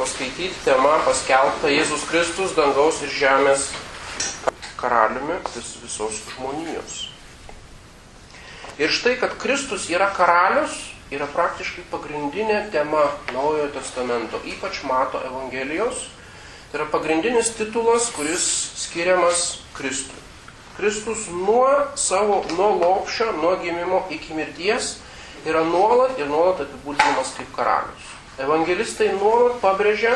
Paskaityti tema paskelbta Jėzus Kristus dangaus ir žemės karaliumi vis, visos žmonijos. Ir štai, kad Kristus yra karalius, yra praktiškai pagrindinė tema Naujojo Testamento, ypač Mato Evangelijos. Tai yra pagrindinis titulas, kuris skiriamas Kristui. Kristus nuo savo, nuo lopšio, nuo gimimo iki mirties yra nuolat ir nuolat apibūdinamas kaip karalius. Evangelistai nuolat pabrėžia,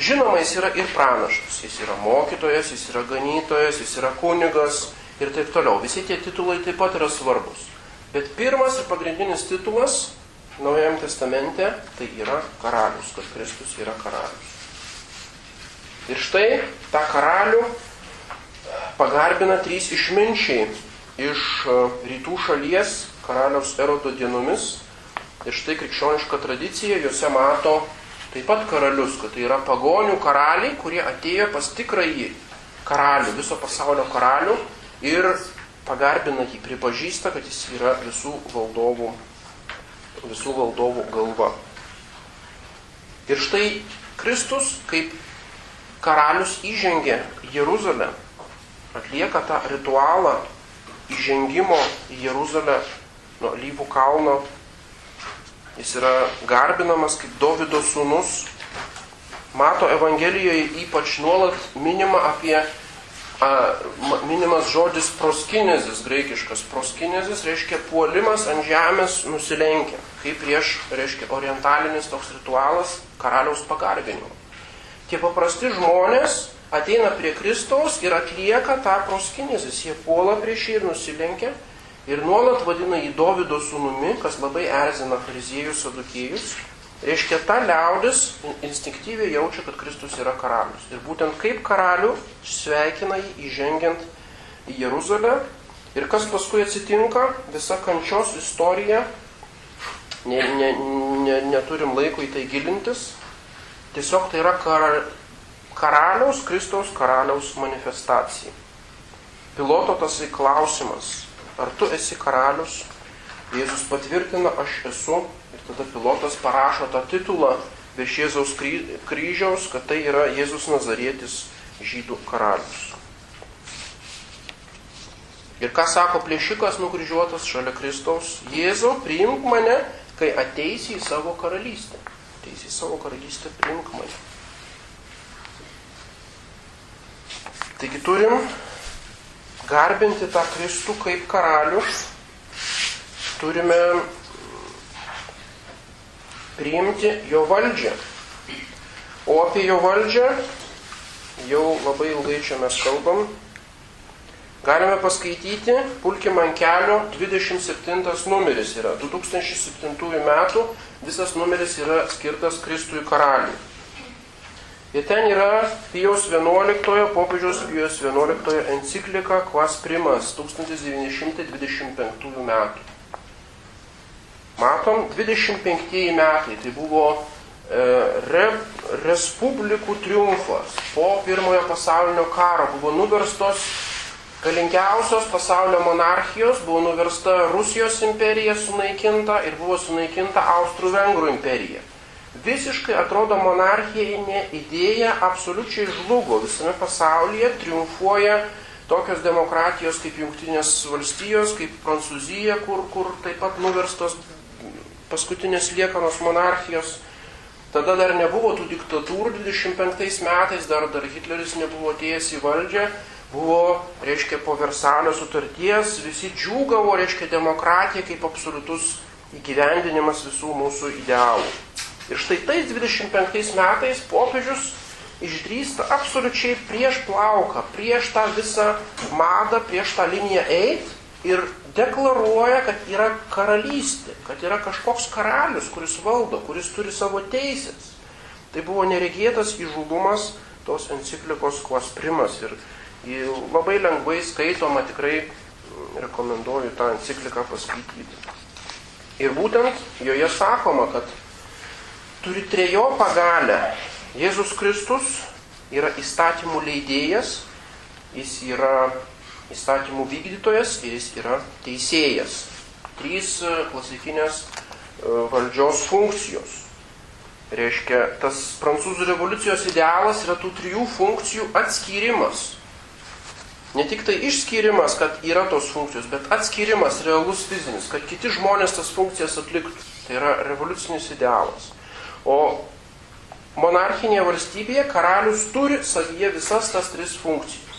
žinoma, jis yra ir pranašas, jis yra mokytojas, jis yra ganytojas, jis yra kunigas ir taip toliau. Visi tie titulai taip pat yra svarbus. Bet pirmas ir pagrindinis titulas Naujajame testamente tai yra karalius, kad Kristus yra karalius. Ir štai tą karalių pagarbina trys išminčiai iš rytų šalies karaliaus erodo dienomis Ir štai krikščioniška tradicija juose mato taip pat karalius, kad tai yra pagonių karaliai, kurie atėjo pas tikrąjį karalių, viso pasaulio karalių ir pagarbina jį, pripažįsta, kad jis yra visų valdovų, visų valdovų galva. Ir štai Kristus kaip karalius įžengė Jeruzalę, atlieka tą ritualą įžengimo į Jeruzalę nuo Lyvų kalno Jis yra garbinamas kaip Dovido sūnus. Mato Evangelijoje ypač nuolat minima apie, a, minimas žodis proskinezis, graikiškas proskinezis, reiškia puolimas ant žemės nusilenkia, kaip prieš, reiškia, orientalinis toks ritualas karaliaus pagarbinimo. Tie paprasti žmonės ateina prie Kristaus ir atlieka tą proskinezis, jie puola prieš jį ir nusilenkia ir nuolat vadina jį Dovido sūnumi, kas labai erzina fariziejus, sadukėjus. Reiškia, ta liaudis instinktyviai jaučia, kad Kristus yra karalius. Ir būtent kaip karalių sveikina jį įžengiant į Jeruzalę. Ir kas paskui atsitinka, visa kančios istorija, ne, ne, ne, neturim laiko į tai gilintis. Tiesiog tai yra kar, karaliaus, Kristaus karaliaus manifestacija. Piloto tasai klausimas, ar tu esi karalius? Jėzus patvirtina, aš esu. Ir tada pilotas parašo tą titulą virš Jėzaus kryžiaus, kad tai yra Jėzus Nazarietis žydų karalius. Ir ką sako plėšikas nukryžiuotas šalia Kristaus? Jėzau, priimk mane, kai ateisi į savo karalystę. Ateisi į savo karalystę, priimk mane. Taigi turim garbinti tą Kristų kaip karalių, turime priimti jo valdžią. O apie jo valdžią jau labai ilgai čia mes kalbam. Galime paskaityti, pulkim ant kelio 27 numeris yra. 2007 metų visas numeris yra skirtas Kristui karaliui. Ir ten yra Pijaus 11, popiežiaus Pijaus 11 enciklika Quas Primas 1925 metų. Matom, 25 metai tai buvo e, re, respublikų triumfas po pirmojo pasaulinio karo. Buvo nuverstos galingiausios pasaulio monarchijos, buvo nuversta Rusijos imperija sunaikinta ir buvo sunaikinta Austrų-Vengrų imperija visiškai atrodo monarchijinė idėja absoliučiai žlugo visame pasaulyje, triumfuoja tokios demokratijos kaip Junktinės valstijos, kaip Prancūzija, kur, kur taip pat nuverstos paskutinės liekanos monarchijos. Tada dar nebuvo tų diktatūrų 25 metais, dar, dar Hitleris nebuvo atėjęs į valdžią, buvo, reiškia, po Versalio sutarties, visi džiūgavo, reiškia, demokratija kaip absoliutus įgyvendinimas visų mūsų idealų. Ir štai tais 25 metais popiežius išdrįsta absoliučiai prieš plauką, prieš tą visą madą, prieš tą liniją eiti ir deklaruoja, kad yra karalystė, kad yra kažkoks karalius, kuris valdo, kuris turi savo teisės. Tai buvo neregėtas įžulumas tos enciklikos kuos primas ir labai lengvai skaitoma, tikrai rekomenduoju tą encikliką paskaityti. Ir būtent joje sakoma, kad turi trejopą galę. Jėzus Kristus yra įstatymų leidėjas, jis yra įstatymų vykdytojas ir jis yra teisėjas. Trys klasikinės valdžios funkcijos. Reiškia, tas prancūzų revoliucijos idealas yra tų trijų funkcijų atskyrimas. Ne tik tai išskyrimas, kad yra tos funkcijos, bet atskirimas realus fizinis, kad kiti žmonės tas funkcijas atliktų. Tai yra revoliucinis idealas. O monarchinėje valstybėje karalius turi savyje visas tas tris funkcijas.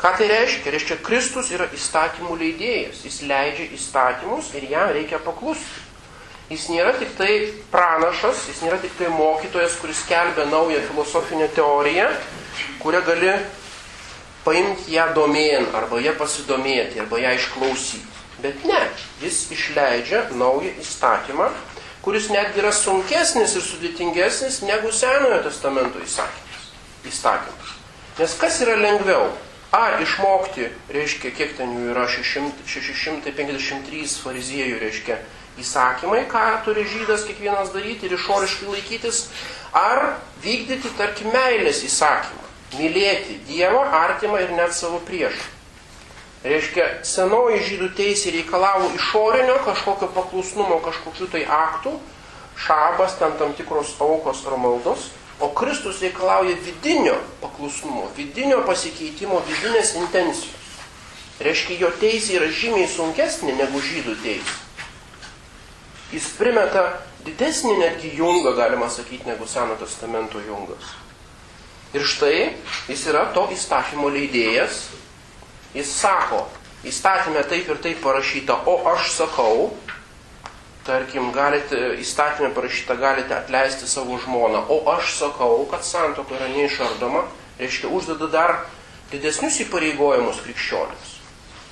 Ką tai reiškia? Reiškia, Kristus yra įstatymų leidėjas. Jis leidžia įstatymus ir jam reikia paklusti. Jis nėra tik tai pranašas, jis nėra tik tai mokytojas, kuris kelbė naują filosofinę teoriją, kurią gali paimti ją domėn, arba ją pasidomėti, arba ją išklausyti. Bet ne, jis išleidžia naują įstatymą, kuris netgi yra sunkesnis ir sudėtingesnis negu Senojo testamento įstatymas. Nes kas yra lengviau? Ar išmokti, reiškia, kiek ten jų yra, 600, 653 fariziejų, reiškia, įsakymai, ką turi žydas kiekvienas daryti ir išoriškai laikytis, ar vykdyti, tarkim, meilės įsakymą. Mylėti Dievą, artimą ir net savo priešą. Reiškia, senoji žydų teisė reikalavo išorinio kažkokio paklusnumo, kažkokių tai aktų, šabas, ten tam tikros aukos ar maldos, o Kristus reikalauja vidinio paklusnumo, vidinio pasikeitimo, vidinės intencijos. Reiškia, jo teisė yra žymiai sunkesnė negu žydų teisė. Jis primeta didesnį netgi jungą, galima sakyti, negu Seno testamento jungas. Ir štai jis yra to įstatymo leidėjas. Jis sako, įstatymė taip ir taip parašyta, o aš sakau, tarkim, galite, įstatymė parašyta, galite atleisti savo žmoną, o aš sakau, kad santoka yra neišardoma, reiškia, uždeda dar didesnius įpareigojimus krikščionėms.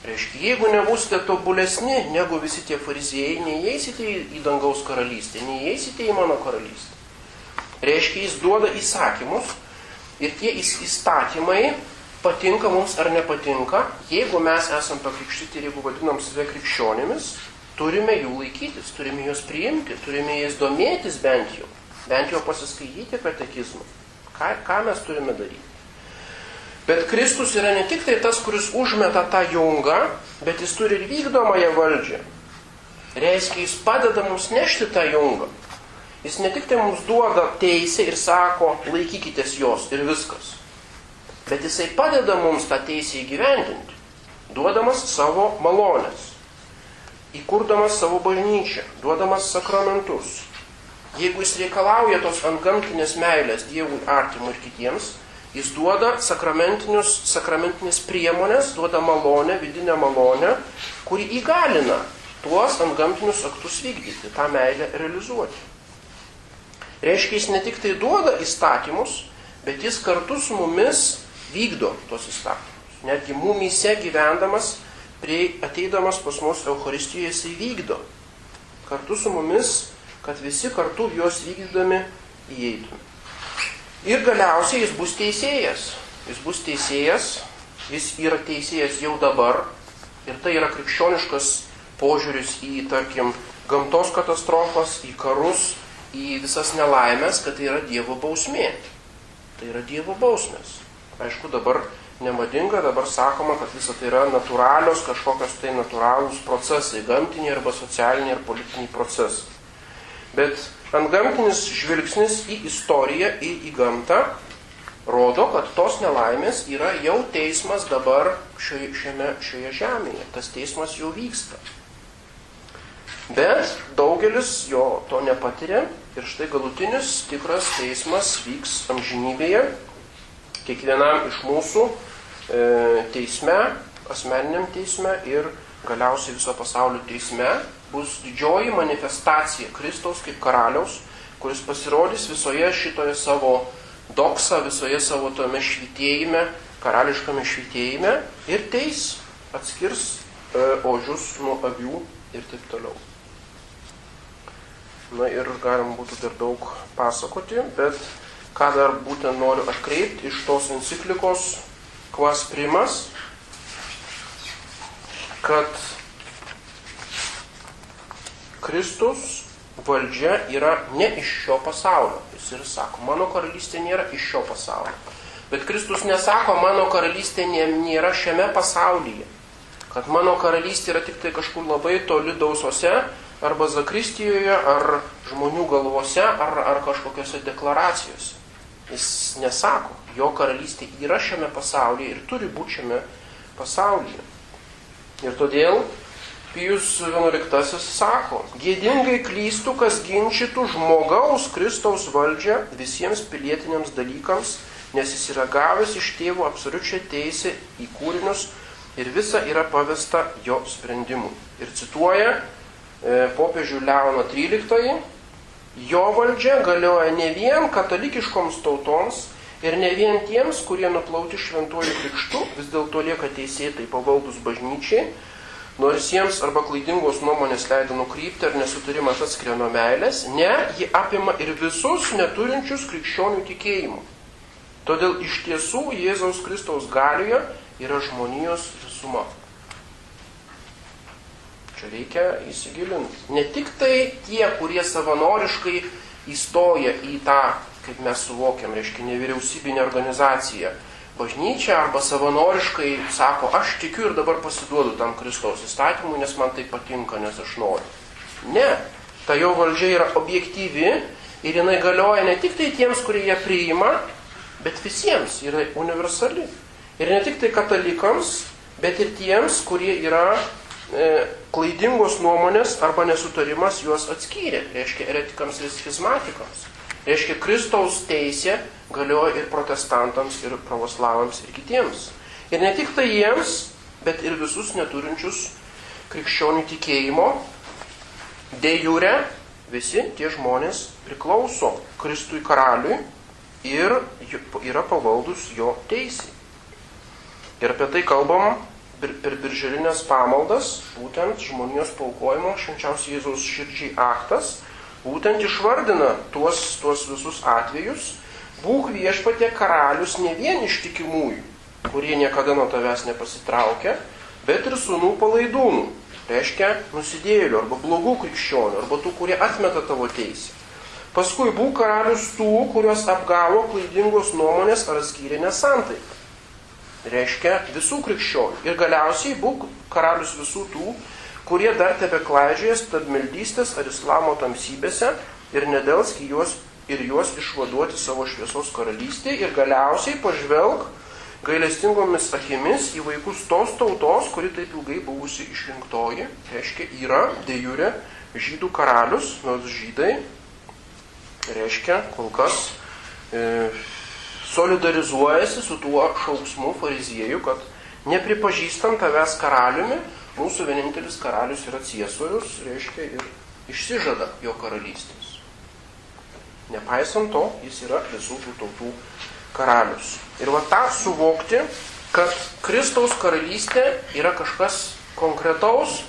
Reiškia, jeigu nebusite tobulesni negu visi tie fariziejai, neįeisite į dangaus karalystę, neįeisite į mano karalystę. Reiškia, jis duoda įsakymus ir tie įstatymai patinka mums ar nepatinka, jeigu mes esam pakrikštyti ir jeigu vadinam save krikščionėmis, turime jų laikytis, turime juos priimti, turime jais domėtis bent jau, bent jau pasiskaityti katekizmą. Ką, ką mes turime daryti? Bet Kristus yra ne tik tai tas, kuris užmeta tą jungą, bet jis turi ir vykdomąją valdžią. Reiškia, jis padeda mums nešti tą jungą. Jis ne tik tai mums duoda teisę ir sako, laikykitės jos ir viskas. Bet jisai padeda mums tą teisę įgyvendinti, duodamas savo malonės, įkurdamas savo bažnyčią, duodamas sakramentus. Jeigu jis reikalauja tos antgamtinės meilės Dievui, artimui ir kitiems, Jis duoda sakramentinės priemonės, duoda malonę, vidinę malonę, kuri įgalina tuos antgamtinius aktus vykdyti, tą meilę realizuoti. Reiškia, jis ne tik tai duoda įstatymus, bet jis kartu su mumis vykdo tuos įstatymus. Netgi mumyse gyvendamas, prie, ateidamas pas mus Euharistijoje jisai vykdo. Kartu su mumis, kad visi kartu juos vykdydami įeitume. Ir galiausiai jis bus teisėjas. Jis bus teisėjas, jis yra teisėjas jau dabar. Ir tai yra krikščioniškas požiūris į, tarkim, gamtos katastrofas, į karus, į visas nelaimės, kad tai yra Dievo bausmė. Tai yra Dievo bausmės. Aišku, dabar nemadinga, dabar sakoma, kad visa tai yra natūralios, kažkokios tai natūralūs procesai, gamtiniai arba socialiniai ir politiniai procesai. Bet Antgamtinis žvilgsnis į istoriją ir į gamtą rodo, kad tos nelaimės yra jau teismas dabar šioje, šiame, šioje žemėje. Tas teismas jau vyksta. Bet daugelis jo to nepatiria ir štai galutinis tikras teismas vyks amžinybėje. Kiekvienam iš mūsų e, teisme, asmeniniam teisme ir galiausiai viso pasaulio teisme bus didžioji manifestacija Kristaus kaip karaliaus, kuris pasirodys visoje šitoje savo doksa, visoje savo tome švitėjime, karališkame švitėjime ir teis atskirs e, ožius nuo avių ir taip toliau. Na ir galim būtų dar daug pasakoti, bet ką dar būtent noriu atkreipti iš tos enciklikos Kvas Primas, kad Kristus valdžia yra ne iš šio pasaulio. Jis ir sako, mano karalystė nėra iš šio pasaulio. Bet Kristus nesako, mano karalystė nėra šiame pasaulyje. Kad mano karalystė yra tik tai kažkur labai toli dausose, arba Zakristijoje, ar žmonių galvose, ar, ar kažkokiose deklaracijose. Jis nesako, jo karalystė yra šiame pasaulyje ir turi būti šiame pasaulyje. Ir todėl Pijus XI sako, gėdingai klystų, kas ginčytų žmogaus Kristaus valdžią visiems pilietiniams dalykams, nes jis yra gavęs iš tėvų absoliučią teisę į kūrinius ir visa yra pavesta jo sprendimu. Ir cituoja e, popiežių Leono XIII, jo valdžia galioja ne vien katalikiškoms tautoms ir ne vien tiems, kurie nuplauti šventuoju krikštu, vis dėlto lieka teisėtai pavaldus bažnyčiai, nors jiems arba klaidingos nuomonės leido nukrypti ar nesutarimas atskiria nuo meilės, ne, ji apima ir visus neturinčius krikščionių tikėjimų. Todėl iš tiesų Jėzaus Kristaus galioje yra žmonijos visuma. Čia reikia įsigilinti. Ne tik tai tie, kurie savanoriškai įstoja į tą, kaip mes suvokiam, reiškia nevyriausybinę organizaciją, bažnyčia arba savanoriškai sako, aš tikiu ir dabar pasiduodu tam Kristaus įstatymui, nes man tai patinka, nes aš noriu. Ne, ta jo valdžia yra objektyvi ir jinai galioja ne tik tai tiems, kurie ją priima, bet visiems yra universali. Ir ne tik tai katalikams, bet ir tiems, kurie yra klaidingos nuomonės arba nesutarimas juos atskyrė. Reiškia eretikams ir schizmatikams. Reiškia Kristaus teisė galioja ir protestantams, ir pravoslavams, ir kitiems. Ir ne tik tai jiems, bet ir visus neturinčius krikščionių tikėjimo. De jure visi tie žmonės priklauso Kristui karaliui ir yra pavaldus jo teisai. Ir apie tai kalbam per birželinės pamaldas, būtent žmonijos paukojimo švenčiausiai Jėzaus širdžiai aktas, būtent išvardina tuos, tuos visus atvejus, būk viešpatė karalius ne vien iš tikimųjų, kurie niekada nuo tavęs nepasitraukia, bet ir sunų palaidūnų, reiškia nusidėlių arba blogų krikščionių, arba tų, kurie atmeta tavo teisę. Paskui būk karalius tų, kuriuos apgavo klaidingos nuomonės ar skyrė nesantaiką reiškia visų krikščionių. Ir galiausiai būk karalius visų tų, kurie dar tebe klaidžiojas stabmeldystės ar islamo tamsybėse ir nedelsk juos ir juos išvaduoti savo šviesos karalystėje ir galiausiai pažvelg gailestingomis akimis į vaikus tos tautos, kuri taip ilgai buvusi išrinktoji, reiškia yra dėjurė žydų karalius, nors žydai, reiškia kol kas e, solidarizuojasi su tuo šauksmu fariziejų, kad nepripažįstam tavęs karaliumi, mūsų vienintelis karalius yra ciesorius, reiškia ir išsižada jo karalystės. Nepaisant to, jis yra visų tų tautų karalius. Ir va tą suvokti, kad Kristaus karalystė yra kažkas konkretaus,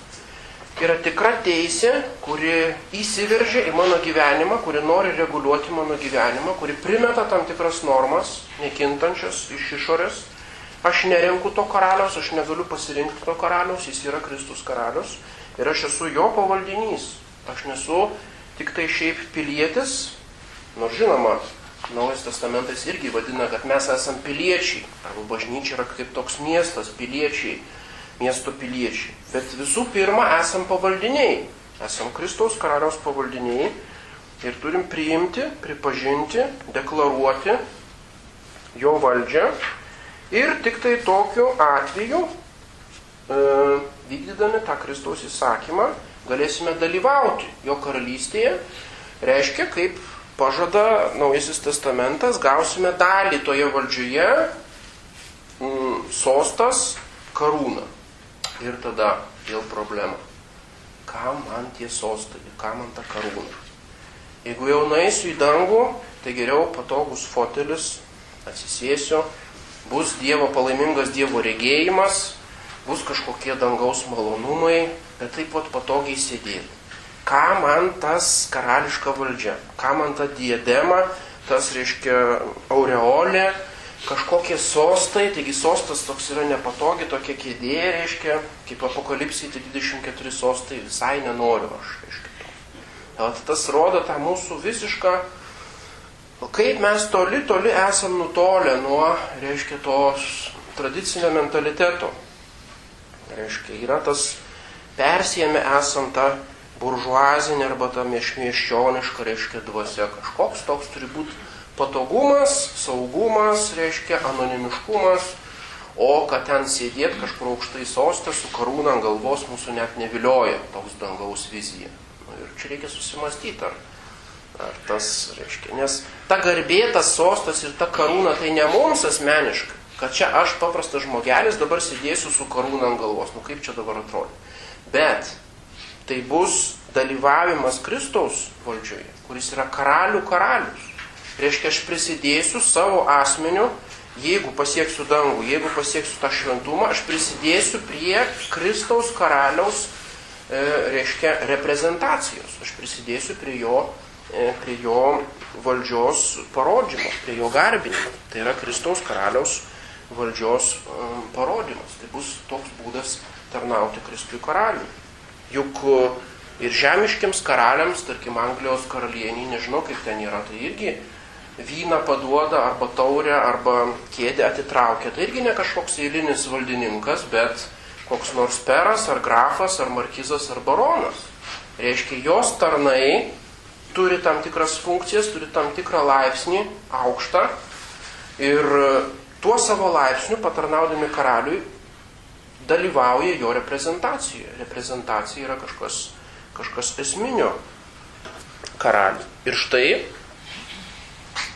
yra tikra teisė, kuri įsiveržia į mano gyvenimą, kuri nori reguliuoti mano gyvenimą, kuri primeta tam tikras normas, nekintančias iš išorės. Aš nerenku to karaliaus, aš negaliu pasirinkti to karaliaus, jis yra Kristus karalius ir aš esu jo pavaldinys. Aš nesu tik tai šiaip pilietis, nors žinoma, Naujas testamentas irgi vadina, kad mes esame piliečiai, arba bažnyčia yra kaip toks miestas, piliečiai miesto piliečiai. Bet visų pirma, esam pavaldiniai. Esam Kristaus karaliaus pavaldiniai ir turim priimti, pripažinti, deklaruoti jo valdžią. Ir tik tai tokiu atveju, e, vykdydami tą Kristaus įsakymą, galėsime dalyvauti jo karalystėje. Reiškia, kaip pažada Naujasis testamentas, gausime dalį toje valdžioje, m, sostas, karūną. Ir tada vėl problema. Kam man tie sostai, kam man ta karūna? Jeigu jau naisiu į dangų, tai geriau patogus fotelis, atsisėsiu, bus Dievo palaimingas Dievo regėjimas, bus kažkokie dangaus malonumai, bet taip pat patogiai sėdėti. Ką man tas karališka valdžia, ką man ta diadema, tas reiškia aureolė, kažkokie sostai, taigi sostas toks yra nepatogi, tokia kėdė, reiškia, kaip apokalipsai, tai 24 sostai visai nenoriu aš, reiškia. Tai tas rodo tą mūsų visišką, kaip mes toli, toli esam nutolę nuo, reiškia, tos tradicinio mentaliteto. Reiškia, yra tas persijėme esam tą buržuazinė arba ta miešmieščioniška, reiškia, dvasia. Kažkoks toks turi būti patogumas, saugumas, reiškia, anonimiškumas, o kad ten sėdėt kažkur aukštai sostė su karūna ant galvos mūsų net nevilioja toks dangaus vizija. Nu, ir čia reikia susimastyti, ar, ar tas reiškia. Nes ta garbė, tas sostas ir ta karūna tai ne mums asmeniškai, kad čia aš paprastas žmogelis dabar sėdėsiu su karūna ant galvos. Nu kaip čia dabar atrodo. Bet tai bus dalyvavimas Kristaus valdžioje, kuris yra karalių karalius. Reiškia, aš prisidėsiu savo asmeniu, jeigu pasieksiu dangų, jeigu pasieksiu tą šventumą, aš prisidėsiu prie Kristaus karaliaus, e, reiškia, reprezentacijos. Aš prisidėsiu prie jo, e, prie jo valdžios parodymų, prie jo garbinimo. Tai yra Kristaus karaliaus valdžios e, parodymas. Tai bus toks būdas tarnauti Kristui karaliui. Juk e, ir žemiškiams karaliams, tarkim, Anglijos karalieniai, nežinau kaip ten yra, tai irgi vyną paduoda arba taurę arba kėdę atitraukia. Tai irgi ne kažkoks eilinis valdininkas, bet koks nors peras ar grafas ar markizas ar baronas. Reiškia, jos tarnai turi tam tikras funkcijas, turi tam tikrą laipsnį aukštą ir tuo savo laipsniu patarnaudami karaliui dalyvauja jo reprezentacijoje. Reprezentacija yra kažkas, kažkas esminio karalių. Ir štai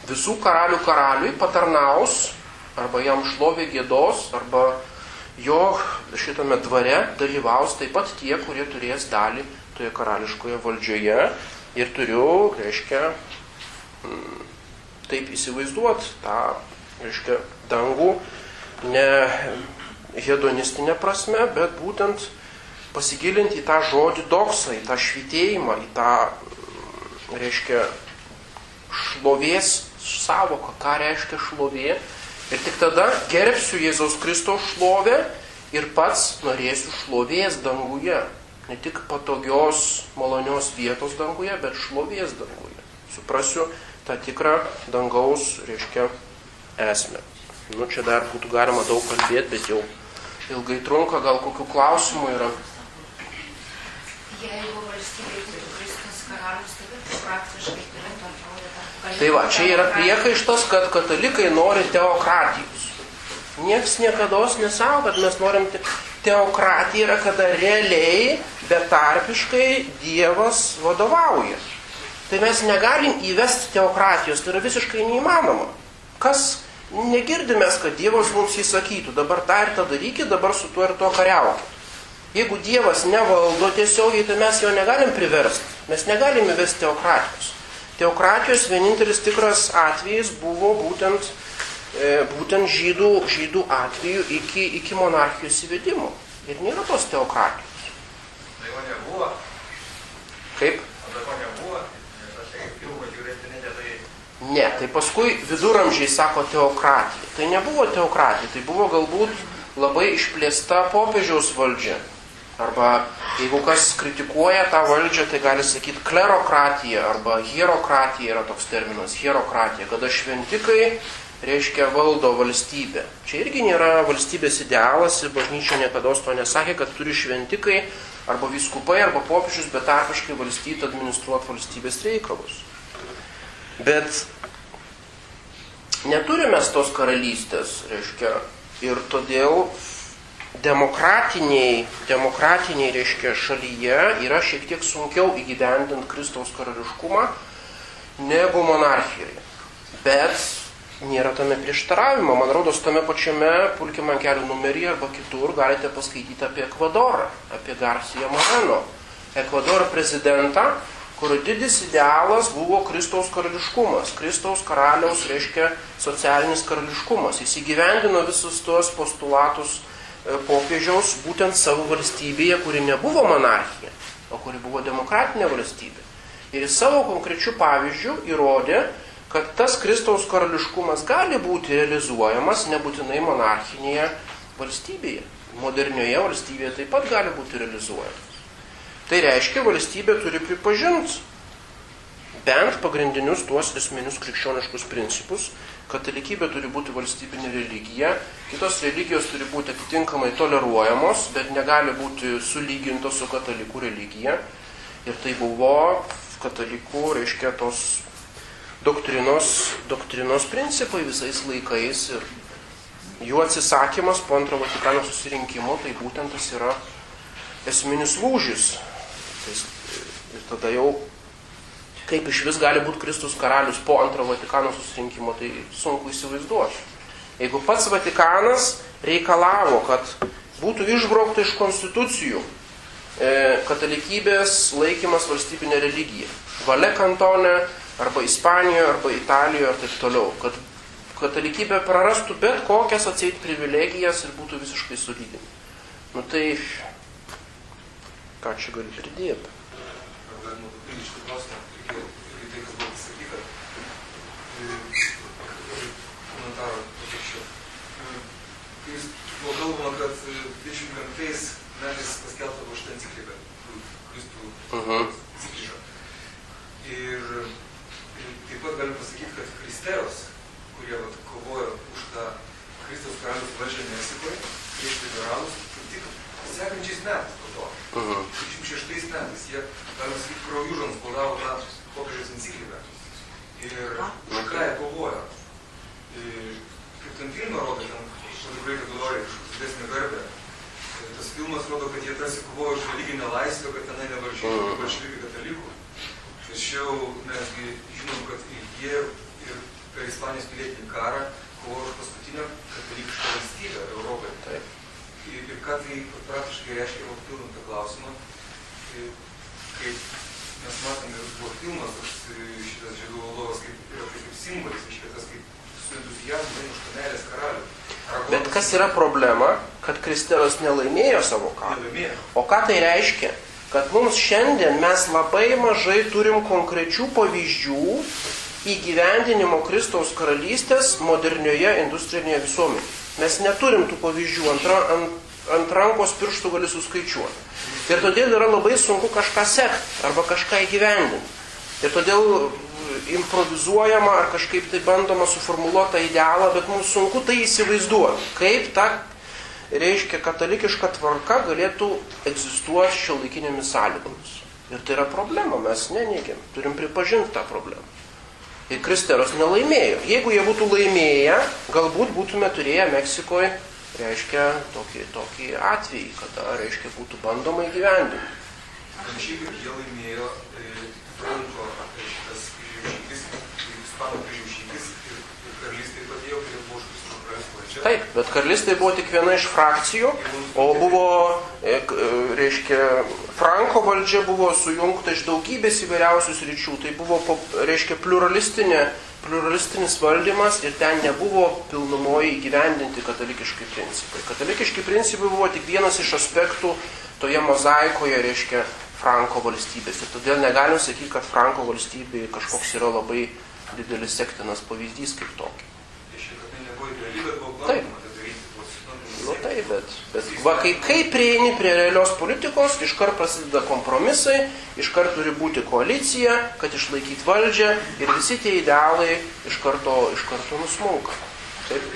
visų karalių karaliui patarnaus arba jam šlovė gėdos, arba jo šitame dvare dalyvaus taip pat tie, kurie turės dalį toje karališkoje valdžioje. Ir turiu, reiškia, mm, taip įsivaizduoti tą, reiškia, dangų, ne hedonistinė prasme, bet būtent pasigilinti į tą žodį doksą, į tą švitėjimą, į tą, reiškia, šlovės savoką, ką reiškia šlovė. Ir tik tada gerbsiu Jėzaus Kristaus šlovę ir pats norėsiu šlovės danguje. Ne tik patogios, malonios vietos danguje, bet šlovės danguje. Suprasiu tą tikrą dangaus, reiškia, esmę. Nu, čia dar būtų galima daug kalbėti, bet jau ilgai trunka, gal kokių klausimų yra. Jeigu valstybė būtų Kristus karalius, tai praktiškai. Tai va, čia yra priekaištas, kad katalikai nori teokratijos. Niekas niekada nesako, kad mes norim te teokratija yra, kada realiai, betarpiškai Dievas vadovauja. Tai mes negalim įvesti teokratijos, tai yra visiškai neįmanoma. Kas negirdime, kad Dievas mums įsakytų, dabar tą ir tą darykit, dabar su tuo ir tuo kariaukit. Jeigu Dievas nevaldo tiesiogiai, tai mes jo negalim priversti, mes negalim įvesti teokratijos. Teokratijos vienintelis tikras atvejis buvo būtent, e, būtent žydų, žydų atveju iki, iki monarchijos įvedimo. Ir nėra tos teokratijos. Tai jo nebuvo. Kaip? Tai Ne, tai paskui viduramžiai sako teokratija. Tai nebuvo teokratija, tai buvo galbūt labai išplėsta popiežiaus valdžia. Arba jeigu kas kritikuoja tą valdžią, tai gali sakyti klerokratija arba hierokratija yra toks terminas, hierokratija, kada šventikai reiškia valdo valstybę. Čia irgi nėra valstybės idealas ir bažnyčia niekada to nesakė, kad turi šventikai arba viskupai arba popiežius betarpiškai valstyti administruoti valstybės reikalus. Bet neturime tos karalystės, reiškia, ir todėl demokratiniai, demokratiniai, reiškia, šalyje yra šiek tiek sunkiau įgyvendinti Kristaus karališkumą negu monarchijoje. Bet nėra tame prieštaravimo. Man rodos, tame pačiame pulkime ant kelių numerį arba kitur galite paskaityti apie Ekvadorą, apie Garciją Moreno. Ekvadoro prezidentą, kurio didis idealas buvo Kristaus karališkumas. Kristaus karaliaus reiškia socialinis karališkumas. Jis įgyvendino visus tuos postulatus popiežiaus būtent savo valstybėje, kuri nebuvo monarchija, o kuri buvo demokratinė valstybė. Ir jis savo konkrečių pavyzdžių įrodė, kad tas Kristaus karališkumas gali būti realizuojamas nebūtinai monarchinėje valstybėje. Modernioje valstybėje taip pat gali būti realizuojamas. Tai reiškia, valstybė turi pripažinti bent pagrindinius tuos esminius krikščioniškus principus. Katalikybė turi būti valstybinė religija, kitos religijos turi būti atitinkamai toleruojamos, bet negali būti sulygintos su katalikų religija. Ir tai buvo katalikų, reiškia, tos doktrinos, doktrinos principai visais laikais ir jų atsisakymas po antro Vatikano susirinkimo, tai būtent tas yra esminis lūžis. Tai, ir tada jau, kaip iš vis gali būti Kristus karalius po antro Vatikano susirinkimo, tai sunku įsivaizduoti. Jeigu pats Vatikanas reikalavo, kad būtų išbraukta iš konstitucijų e, katalikybės laikymas valstybinė religija, valia kantone, arba Ispanijoje, arba Italijoje ir taip toliau, kad katalikybė prarastų bet kokias atseit privilegijas ir būtų visiškai solidinė. Nu tai, ką čia gali pridėti? galima papildyti šitą klausimą, irgi, irgi tai, kas buvo pasakyta, e, komentaro paprašiau. Kai jūs buvo kalbama, kad e, 25 metais paskelbta buvo šitą encikliką, Kristų Mhm. encikliką. Ir, ir taip pat galim pasakyti, kad kristeros, kurie vat, kovojo už tą Kristaus karalius valdžią Meksikoje, prieš liberalus, kaip tik sekančiais metais po to. Mhm. 26 metais jie, galima sakyti, kraujužom spaudavo tą popiežiaus encikliką. Ir už ką jie kovojo. Ir Kaip ten filmą rodo, ten tikrai kategorija, kažkoks didesnė garbė. Ir Tas filmas rodo, kad jie tarsi kovojo už religinę laisvę, kad tenai nevaržytų lygiai katalikų. Tačiau mesgi žinom, kad ir jie ir per Ispanijos pilietinį karą kovojo už paskutinę katalikišką valstybę Europoje. Taip. Ir, ir ką tai praktiškai reiškia, va, pildant tą klausimą, kaip mes matome, buvo filmas, šitas žiedų valdovas, kaip, kaip, kaip simbolis, iškėtas kaip su entuzijazmu už tą meilės karalių. Bet kas yra problema, kad Kristeros nelaimėjo savo? Nelaimėjo. O ką tai reiškia? Kad mums šiandien mes labai mažai turim konkrečių pavyzdžių įgyvendinimo Kristaus karalystės modernioje industrinėje visuomenėje. Mes neturim tų pavyzdžių, ant, ra- ant, ant rankos pirštų gali suskaičiuoti. Ir todėl yra labai sunku kažką sekti arba kažką įgyvendinti. Ir todėl improvizuojama ar kažkaip tai bandoma suformuoluoti tą idealą, bet mums sunku tai įsivaizduoti, kaip ta reiškia katalikiška tvarka galėtų egzistuoti šio laikinėmis sąlygomis. Ir tai yra problema, mes neneigiam, turim pripažinti tą problemą. Ir Kristeros nelaimėjo. Jeigu jie būtų laimėję, galbūt būtume turėję Meksikoje, reiškia, tokį, tokį atvejį, kada, reiškia, būtų bandoma įgyvendinti. Kaip jie laimėjo Franko e, kryžiaus žygis ir, ir karalystė padėjo, kurie buvo už Kristų karalius valdžia. Taip, bet karalystė buvo tik viena iš frakcijų, o buvo, e, e, reiškia, Franko valdžia buvo sujungta iš daugybės įvairiausių sričių. Tai buvo, reiškia, pluralistinė, pluralistinis valdymas ir ten nebuvo pilnumoji įgyvendinti katalikiški principai. Katalikiški principai buvo tik vienas iš aspektų toje mozaikoje, reiškia, Franko valstybės. Ir todėl negalim sakyti, kad Franko valstybė kažkoks yra labai didelis sektinas pavyzdys kaip kad tai Taip. tai. Nu taip, bet, bet va, kai, kai prieini prie realios politikos, iškart prasideda kompromisai, iškart turi būti koalicija, kad išlaikyti valdžią ir visi tie idealai iš karto, iš karto nusmunka. Taip.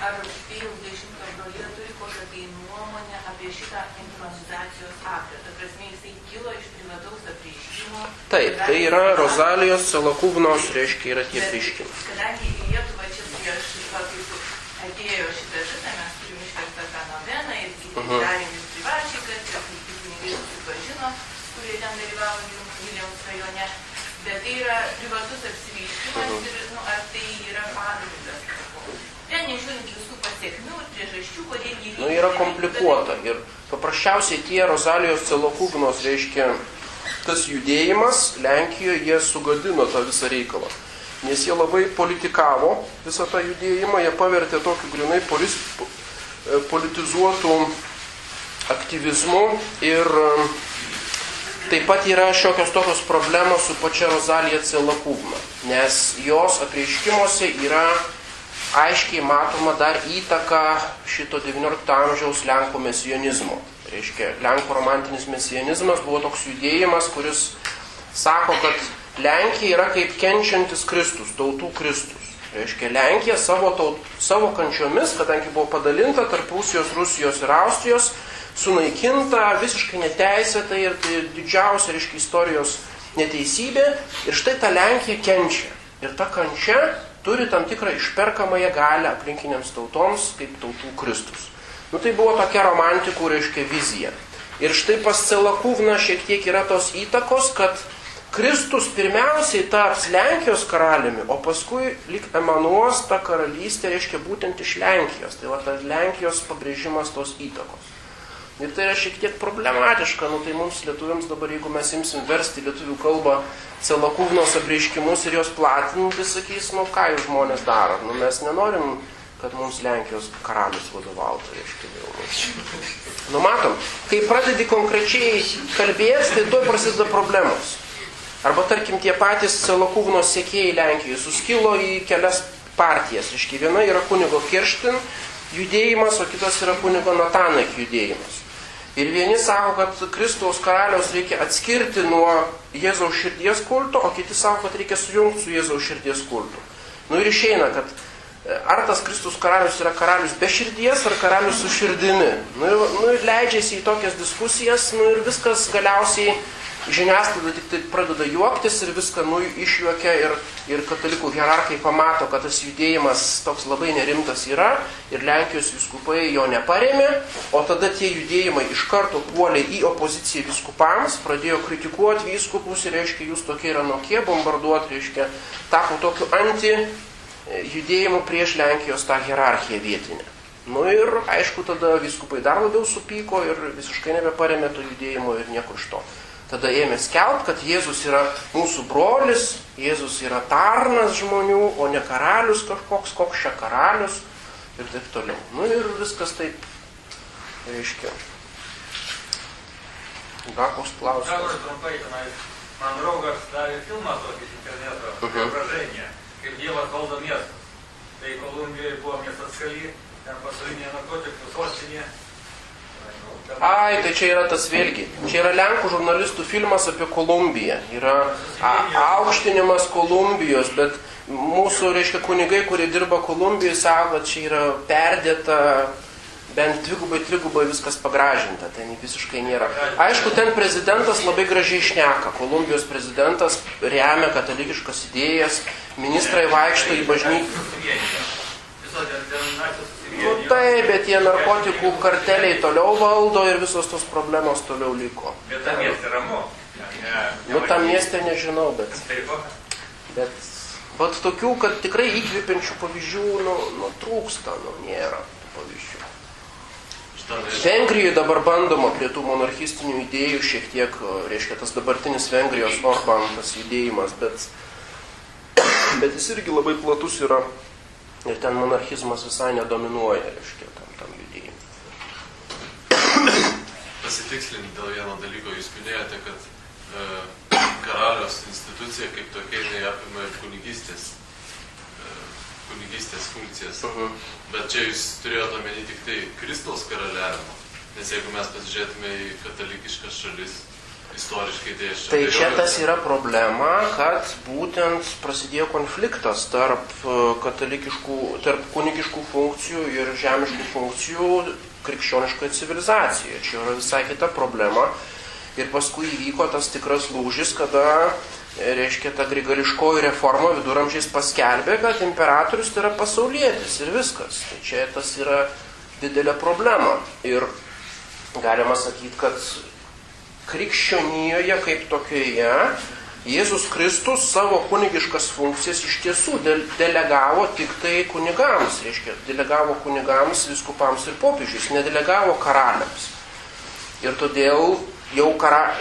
Ar Pijaus dešimtojo brolija turi kokią tai nuomonę apie šitą improvizacijos aktą? Ta prasme, jisai kilo iš privataus apreiškimo. Taip, tai yra Rozalijos Celakūvnos, reiškia, yra tie Bet pareiškimai. Kadangi į Lietuvą čia prieš, va, kaip atėjo šitą žiną, mes turim išverstą tą noveną ir Mhm. darėm ir privačiai, kad kunigai susipažino, kurie ten dalyvavo Vilniaus- rajone. Bet tai yra privatus apsireiškimas Mhm. ir nu, ar tai yra pagrindas. Ten nežiūrint visų pasiekmių ir priežasčių, kodėl jį Nu, yra komplikuota ir paprasčiausiai tie Rozalijos Celakūvnos, reiškia, tas judėjimas Lenkijoje, jie sugadino tą visą reikalą. Nes jie labai politikavo visą tą judėjimą, jie pavertė tokiu grinai polis, e, politizuotų aktyvizmu ir e, taip pat yra šiokios tokios problemos su pačia Rozalija Celakūvna, nes jos apreiškimuose yra aiškiai matoma dar įtaka šito XIX amžiaus Lenkų mesijonizmo. Reiškia, Lenkų romantinis mesijonizmas buvo toks judėjimas, kuris sako, kad Lenkija yra kaip kenčiantis Kristus, tautų Kristus. Reiškia, Lenkija savo, taut, savo kančiomis, kadangi buvo padalinta tarp Rusijos, Rusijos ir Austrijos, sunaikinta visiškai neteisėtai ir tai didžiausia, reiškia, istorijos neteisybė. Ir štai ta Lenkija kenčia. Ir ta kančia turi tam tikrą išperkamąją galę aplinkiniams tautoms, kaip tautų Kristus. Nu tai buvo tokia romantikų, reiškia, vizija. Ir štai pas Celakūvną šiek tiek yra tos įtakos, kad Kristus pirmiausiai taps Lenkijos karaliumi, o paskui lik emanuos ta karalystė, reiškia būtent iš Lenkijos. Tai va tas Lenkijos pabrėžimas tos įtakos. Ir tai yra šiek tiek problematiška, nu tai mums lietuviams dabar, jeigu mes imsim versti lietuvių kalbą Celakūvnos apreiškimus ir jos platinti, sakys, nu ką jūs žmonės daro, nu mes nenorim, kad mums Lenkijos karalius vadovautų, reiškia vėl. Nu matom, kai pradedi konkrečiai kalbėti, tai tuoj prasideda problemos. Arba tarkim tie patys Celakūvnos sėkėjai Lenkijoje suskilo į kelias partijas. Reiškia, viena yra kunigo Kirštin judėjimas, o kitas yra kunigo Natanak judėjimas. Ir vieni sako, kad Kristaus karaliaus reikia atskirti nuo Jėzaus širdies kulto, o kiti sako, kad reikia sujungti su Jėzaus širdies kultu. Nu ir išeina, kad ar tas Kristus karalius yra karalius be širdies, ar karalius su širdimi. Nu, nu ir leidžiasi į tokias diskusijas, nu ir viskas galiausiai žiniasklaida tik tai pradeda juoktis ir viską nu, išjuokia ir, ir katalikų hierarchai pamato, kad tas judėjimas toks labai nerimtas yra ir Lenkijos viskupai jo neparėmė, o tada tie judėjimai iš karto puolė į opoziciją viskupams, pradėjo kritikuoti vyskupus ir reiškia, jūs tokie yra nokie, bombarduoti, reiškia, tapo tokiu anti judėjimu prieš Lenkijos tą hierarchiją vietinę. Nu ir aišku, tada viskupai dar labiau supyko ir visiškai nebeparėmė to judėjimo ir nieko iš to. Tada ėmė skelbti, kad Jėzus yra mūsų brolis, Jėzus yra tarnas žmonių, o ne karalius kažkoks, koks čia karalius ir taip toliau. Nu ir viskas taip, reiškia. Gal koks Gal klausimas? ir trumpai tenai, man draugas davė filmą tokį interneto, Mhm. Preobraženė, kaip Dievas valdo miestas. Tai Kolumbijoje buvo miestas Kali, ten pasaulinė narkotikų sostinė. Ai, tai čia yra tas vėlgi. Čia yra Lenkų žurnalistų filmas apie Kolumbiją. Yra a, aukštinimas Kolumbijos, bet mūsų, reiškia, kunigai, kurie dirba Kolumbijoje, sako, čia yra perdėta, bent dvigubai, trigubai viskas pagražinta. Ten visiškai nėra. Aišku, ten prezidentas labai gražiai šneka. Kolumbijos prezidentas remia katalikiškas idėjas, ministrai vaikšto į bažnyčią. Nu taip, bet tie narkotikų karteliai toliau valdo ir visos tos problemos toliau liko. Bet tam mieste ramu. Nu, tam mieste nežinau, bet, Taip, va. bet vat tokių, kad tikrai įkvepiančių pavyzdžių, nu, nu trūksta, nu, nėra tų pavyzdžių. Vengrijoje dabar bandoma prie tų monarchistinių idėjų šiek tiek, reiškia, tas dabartinis Vengrijos Orban, tas judėjimas, bet, bet jis irgi labai platus yra ir ten monarchizmas visai nedominuoja, reiškia, tam, tam judėjimui. pasitikslinti dėl vieno dalyko. Jūs minėjote, kad e, karalios institucija kaip tokia jinai apima ir kunigystės, kunigystės funkcijas. Mhm. Bet čia jūs turėjote omeny tik tai Kristaus karaliavimo. Nes jeigu mes pasižiūrėtume į katalikiškas šalis, istoriškai tai aš Tai čia tas yra problema, kad būtent prasidėjo konfliktas tarp e, tarp kunigiškų funkcijų ir žemiškų funkcijų krikščioniškoje civilizacijoje. Čia yra visai kita problema. Ir paskui įvyko tas tikras lūžis, kada, e, reiškia, ta grigališkoji reforma viduramžiais paskelbė, kad imperatorius tai yra pasaulietis ir viskas. Tai čia tas yra didelė problema. Ir galima sakyti, kad krikščionijoje kaip tokioje Jėzus Kristus savo kunigiškas funkcijas iš tiesų de- delegavo tik tai kunigams, reiškia, delegavo kunigams, viskupams ir popiežius, nedelegavo karaliams. Ir todėl jau kara,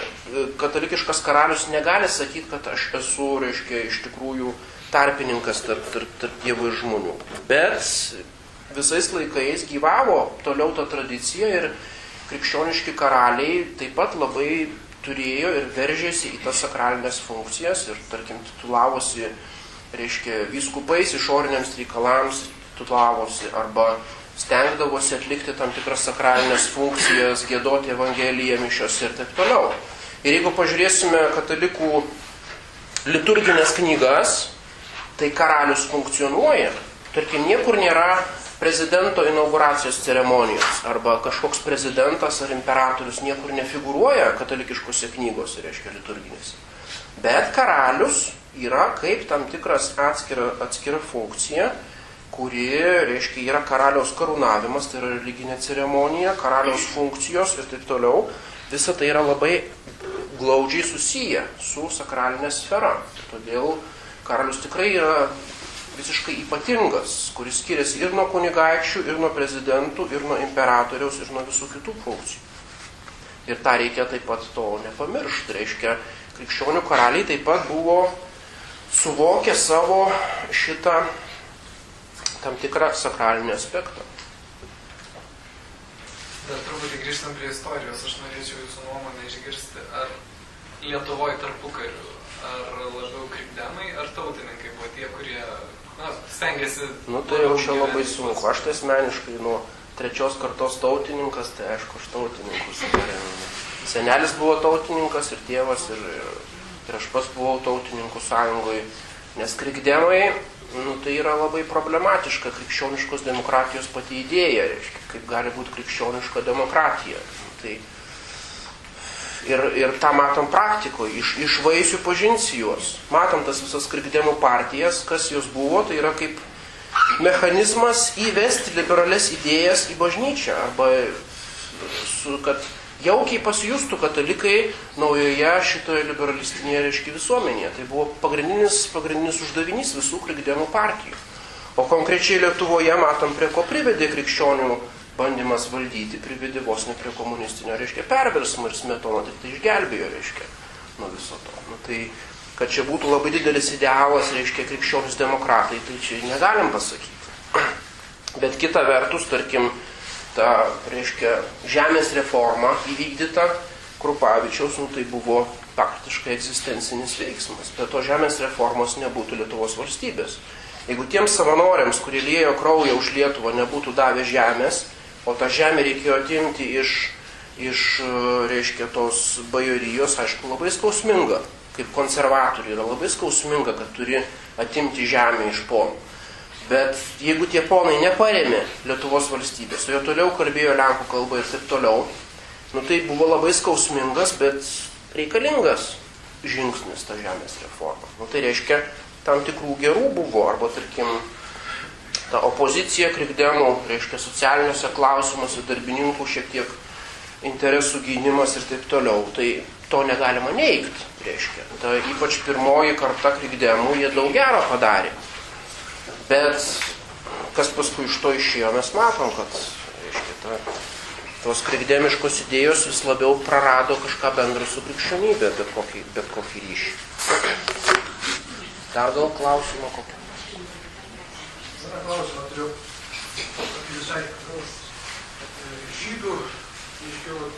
katalikiškas karalius negali sakyti, kad aš esu, reiškia, iš tikrųjų tarpininkas tarp, tarp, tarp dievų ir žmonių. Bet visais laikais gyvavo toliau ta tradicija ir krikščioniški karaliai taip pat labai turėjo ir veržėsi į tas sakralinės funkcijas ir, tarkim, titulavosi, reiškia, vyskupais išoriniams reikalams, titulavosi arba stengdavosi atlikti tam tikras sakralinės funkcijas, gėdoti Evangeliją mišios ir taip toliau. Ir jeigu pažiūrėsime katalikų liturginės knygas, tai karalius funkcionuoja. Tarkim, niekur nėra prezidento inauguracijos ceremonijos arba kažkoks prezidentas ar imperatorius niekur nefigūruoja katalikiškose knygose, reiškia liturginėse. Bet karalius yra kaip tam tikras atskira, atskira funkcija, kuri, reiškia, yra karaliaus karūnavimas, tai yra religinė ceremonija, karaliaus funkcijos ir taip toliau. Visa tai yra labai glaudžiai susiję su sakralinė sfera. Todėl karalius tikrai yra visiškai ypatingas, kuris skiriasi ir nuo kunigaikščių, ir nuo prezidentų, ir nuo imperatoriaus, ir nuo visų kitų funkcijų. Ir tą reikia taip pat to nepamiršti. Reiškia, krikščionių karaliai taip pat buvo suvokę savo šitą tam tikrą sakralinį aspektą. Dar truputį grįžtant prie istorijos, aš norėčiau jūsų nuomonę išgirsti, ar Lietuvoje tarpukariu, ar labiau krikdemai, ar tautininkai buvo tie, kurie na, stengiasi... Nu tai jau čia labai sunku. Aš tai asmeniškai nuo trečios kartos tautininkas, tai aišku, aš tautininkus paremiu. Senelis buvo tautininkas ir tėvas, ir, ir, ir aš pas buvau tautininkų sąjungoje, nes krikdemai, nu, tai yra labai problematiška krikščioniškos demokratijos pati idėja, reiškia, kaip gali būti krikščioniška demokratija. Nu, tai, ir, ir tą matom praktikoje, iš, iš vaisių pažinsi juos. Matom tas visas krikdemų partijas, kas jos buvo, tai yra kaip mechanizmas įvesti liberales idėjas į bažnyčią, arba su, kad jaukiai pasijustų katalikai naujoje šitoje liberalistinėje, reiškia, visuomenėje. Tai buvo pagrindinis, pagrindinis uždavinys visų krikdemų partijų. O konkrečiai Lietuvoje matom, prie ko privedė krikščionių bandymas valdyti, privedė vos ne prie komunistinio, reiškia, perversmo ir smetona tik tai išgelbėjo, reiškia, nuo viso to. Nu, tai, kad čia būtų labai didelis idealas, reiškia, krikščionis demokratai, tai čia negalim pasakyti. Bet kita vertus, tarkim, ta, reiškia, žemės reforma įvykdyta Krupavičiaus, nu, tai buvo faktiškai egzistencinis veiksmas. Be to žemės reformos nebūtų Lietuvos valstybės. Jeigu tiems savanoriams, kurie liejo kraują už Lietuvą, nebūtų davę žemės, o tą žemę reikėjo atimti iš, iš reiškia, tos bajorijos, aišku, labai skausminga. Kaip konservatoriui yra labai skausminga, kad turi atimti žemę iš ponų. Bet jeigu tie ponai neparėmė Lietuvos valstybės, o jo toliau kalbėjo Lenkų kalba ir taip toliau, nu tai buvo labai skausmingas, bet reikalingas žingsnis ta žemės reforma. Nu tai reiškia, tam tikrų gerų buvo, arba tarkim, ta opozicija krikdemų, reiškia socialiniuose klausimuose, darbininkų šiek tiek interesų gynimas ir taip toliau. Tai to negalima neigti, reiškia. Ta ypač pirmoji karta krikdemų, jie daug gero padarė. Bet kas paskui iš to išėjo, mes matom, kad reiškia, ta, tos krikdemiškos idėjos vis labiau prarado kažką bendro su krikščionybė, bet kokį, bet kokį ryšį. Dar gal klausimą kokį? Vieną klausimą turiu. Visai žydų, iškiau,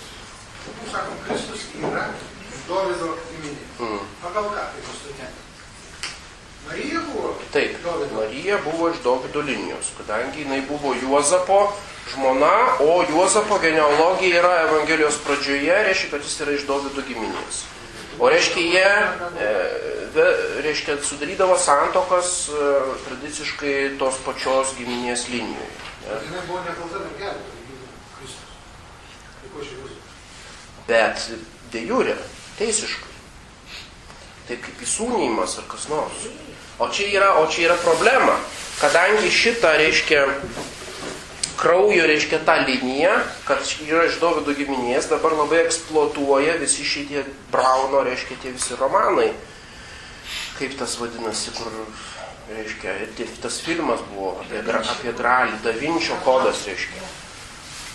sakom, Kristus yra Dovido giminė. Mm. Pagal ką tai nustatė? Marija buvo Taip, Dovido. Marija buvo iš Dovido linijos, kadangi jinai buvo Juozapo žmona, o Juozapo genealogija yra Evangelijos pradžioje, reiškia, kad jis yra iš Dovido giminės. O reiškia, jie e, reiškia, sudarydavo santokas e, tradiciškai tos pačios giminės linijoje. Ne? Jinai buvo nekalta mergelė. Tai? Bet de jure, teisiškai. Taip kaip įsūnymas ar kas nors. O čia yra, o čia yra problema. Kadangi šitą, reiškia, kraujo, reiškia, tą liniją, kad yra iš Dovido giminės, dabar labai eksploatuoja visi šitie Brauno, reiškia, tie visi romanai. Kaip tas vadinasi, kur, reiškia, tas filmas buvo apie, apie gralį, Da Vinčio kodas, reiškia.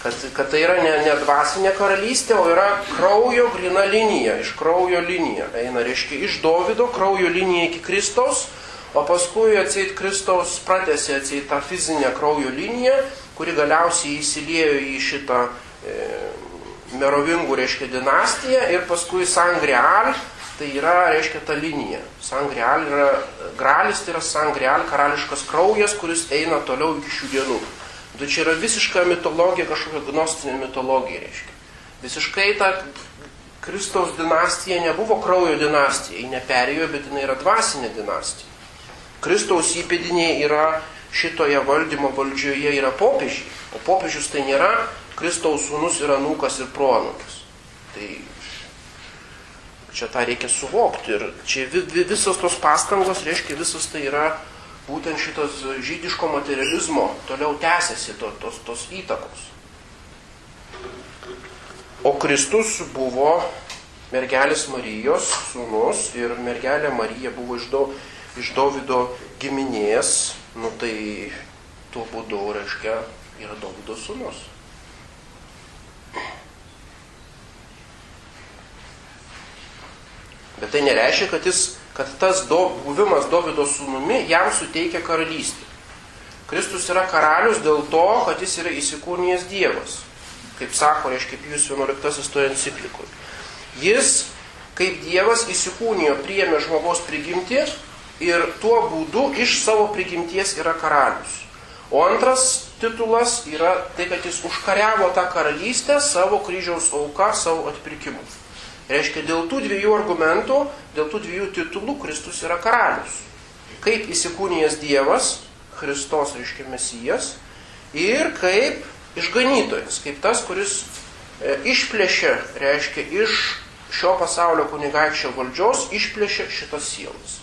Kad, kad tai yra ne, ne dvasinė karalystė, o yra kraujo grina linija, iš kraujo linija. Eina, reiškia, iš Dovido kraujo linija iki Kristaus, o paskui atseit Kristaus pratėsi atseit tą fizinę kraujo liniją, kuri galiausiai įsiliejo į šitą e, merovingų, reiškia, dinastiją ir paskui Sangreal, tai yra, reiškia, ta linija. Sangreal yra, gralis tai yra Sangreal, karališkas kraujas, kuris eina toliau iki šių dienų. Tai čia yra visiška mitologija, kažkokia gnostinė mitologija, reiškia. Visiškai ta Kristaus dinastija nebuvo kraujo dinastija, ji neperėjo, bet jinai yra dvasinė dinastija. Kristaus įpėdiniai yra šitoje valdymo valdžioje yra popiežiai. O popiežius tai nėra Kristaus sūnus ir anūkas ir proanūkis. Tai čia tą reikia suvokti. Ir čia vi, vi, visos tos pastangos, reiškia, visas tai yra būtent šitas žydiško materializmo toliau tęsiasi to, tos, tos įtakos. O Kristus buvo mergelės Marijos sūnus ir mergelė Marija buvo iš, do, iš Dovido giminės, nu tai tuo būdu, reiškia, yra Dovido sūnus. Bet tai nereiškia, kad, jis, kad tas do, buvimas Dovido sūnumi jam suteikia karalystę. Kristus yra karalius dėl to, kad jis yra įsikūnijęs Dievas. Kaip sako, reiškia, Pijus 11 toje enciklikoje. Jis, kaip Dievas, įsikūnijo, priėmė žmogaus prigimtį ir tuo būdu iš savo prigimties yra karalius. O antras titulas yra tai, kad jis užkariavo tą karalystę savo kryžiaus auką, savo atpirkimu. Reiškia, dėl tų dviejų argumentų, dėl tų dviejų titulų Kristus yra karalius. Kaip įsikūnijęs Dievas, Kristos, reiškia Mesijas, ir kaip išganytojas, kaip tas, kuris e, išplėšė, reiškia, iš šio pasaulio kunigaikščio valdžios, išplėšė šitas sielas.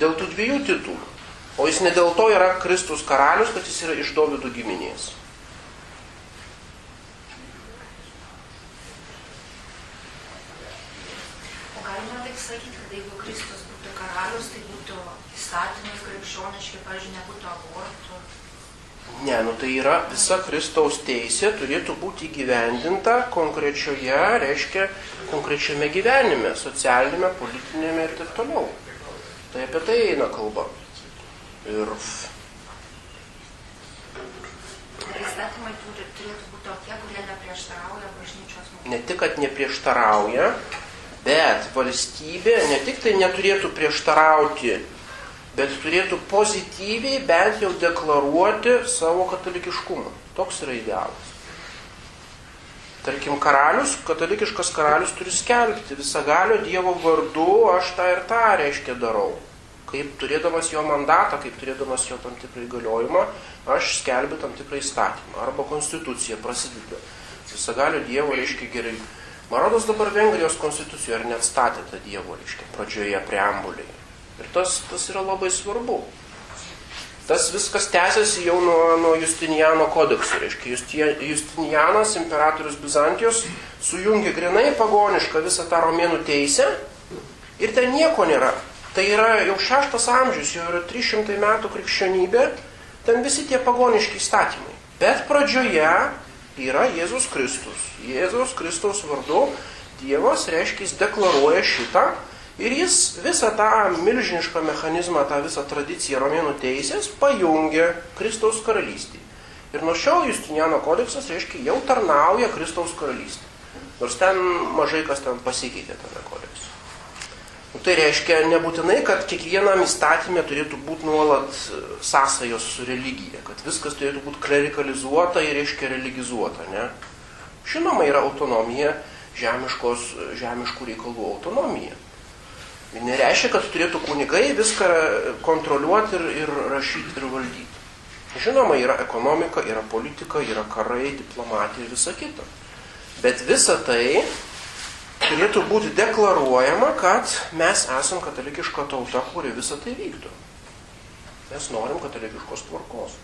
Dėl tų dviejų titulų. O jis ne dėl to yra Kristus karalius, kad jis yra iš Dovido giminės. O galima taip sakyti, kad jeigu Kristus būtų karalius, tai būtų įstatymai krikščioniški, pažiūrėjau, nebūtų abortų. Ne, nu tai yra visa Kristaus teisė turėtų būti įgyvendinta konkrečioje, reiškia, konkrečiame gyvenime, socialinėme, politinėme ir taip toliau. Tai apie tai eina kalba. Ir įstatymai turi, turėtų būti tokie, kurie neprieštarauja bažnyčios mokymui. ne tik, kad neprieštarauja, bet valstybė ne tik tai neturėtų prieštarauti, bet turėtų pozityviai bent jau deklaruoti savo katalikiškumą. Toks yra idealas. Tarkim, karalius, katalikiškas karalius turi skelbti visagalio Dievo vardu, aš tą ir tą reiškia darau. Kaip turėdamas jo mandatą, kaip turėdamas jo tam tikrą įgaliojimą, aš skelbiu tam tikrą įstatymą. Arba konstitucija prasideda. Visagalio Dievo reiškia gerai. Man rodos dabar Vengrijos konstitucijoje ar net statė tą Dievo, reiškia, pradžioje preambuliai. Ir tas, tas yra labai svarbu. Tas viskas tęsiasi jau nuo, nuo Justiniano kodekso. Reiškia, Justie- Justinianas, imperatorius Bizantijos, sujungė grinai pagonišką visą tą romėnų teisę ir ten nieko nėra. Tai yra jau šeštas amžius, jau yra 300 metų krikščionybė, ten visi tie pagoniški įstatymai. Bet pradžioje yra Jėzus Kristus. Jėzus Kristaus vardu Dievas, reiškia, jis deklaruoja šitą ir jis visą tą milžinišką mechanizmą, tą visą tradiciją romėnų teisės pajungia Kristaus karalystį. Ir nuo šiol Justiniano kodeksas, reiškia, jau tarnauja Kristaus karalystė. Nors ten mažai kas ten pasikeitė tame kodekse. Nu, tai reiškia nebūtinai, kad kiekvienam įstatymė turėtų būti nuolat e, sąsajos su religija, kad viskas turėtų būti klerikalizuota ir reiškia religizuota. Ne? Žinoma, yra autonomija, žemiškos, žemiškų reikalų autonomija. Ir nereiškia, kad turėtų kunigai viską kontroliuoti ir, ir rašyti ir valdyti. Žinoma, yra ekonomika, yra politika, yra karai, diplomatija ir visa kita. Bet visa tai turėtų būti deklaruojama, kad mes esam katalikiška tauta, kuri visą tai vykdo. Mes norim katalikiškos tvarkos.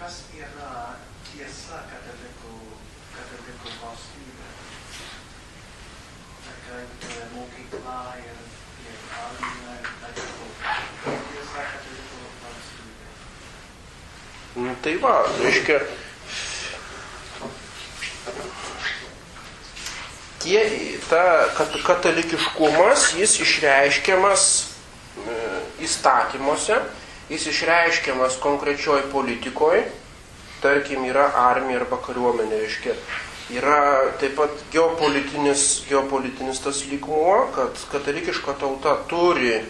Kas yra tiesa katalikų, katalikų valstybė? Kad e, mokykla ir, ir armija ir taip toliau. Tiesa katalikų valstybė. Nu, tai va, reiškia, tie, ta kat, katalikiškumas, jis išreiškiamas e, įstatymuose, jis išreiškiamas konkrečioj politikoje, tarkim, yra armija arba kariuomenė, reiškia, yra taip pat geopolitinis, geopolitinis tas lygmuo, kad katalikiška tauta turi e,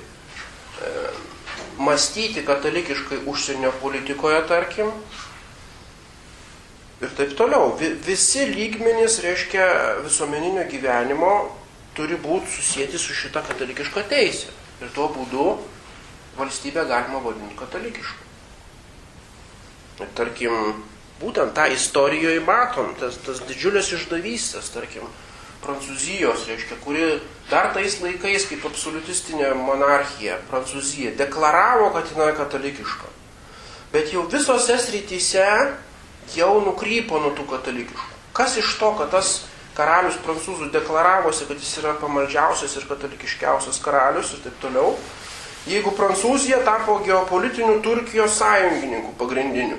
mąstyti katalikiškai užsienio politikoje, tarkim, ir taip toliau. Vi, visi lygmenys, reiškia, visuomeninio gyvenimo turi būti susijęti su šita katalikiška teisė. Ir tuo būdu valstybę galima vadinti katalikišką. Tarkim, būtent tą istorijoje matom, tas, tas didžiulės išdavystės, tarkim, Prancūzijos, reiškia, kuri dar tais laikais kaip absoliutistinė monarchija, Prancūzija, deklaravo, kad jinai katalikiška. Bet jau visose srityse jau nukrypo nuo tų katalikiškų. Kas iš to, kad tas karalius prancūzų deklaravosi, kad jis yra pamaldžiausias ir katalikiškiausias karalius ir taip toliau, jeigu Prancūzija tapo geopolitiniu Turkijos sąjungininku pagrindiniu.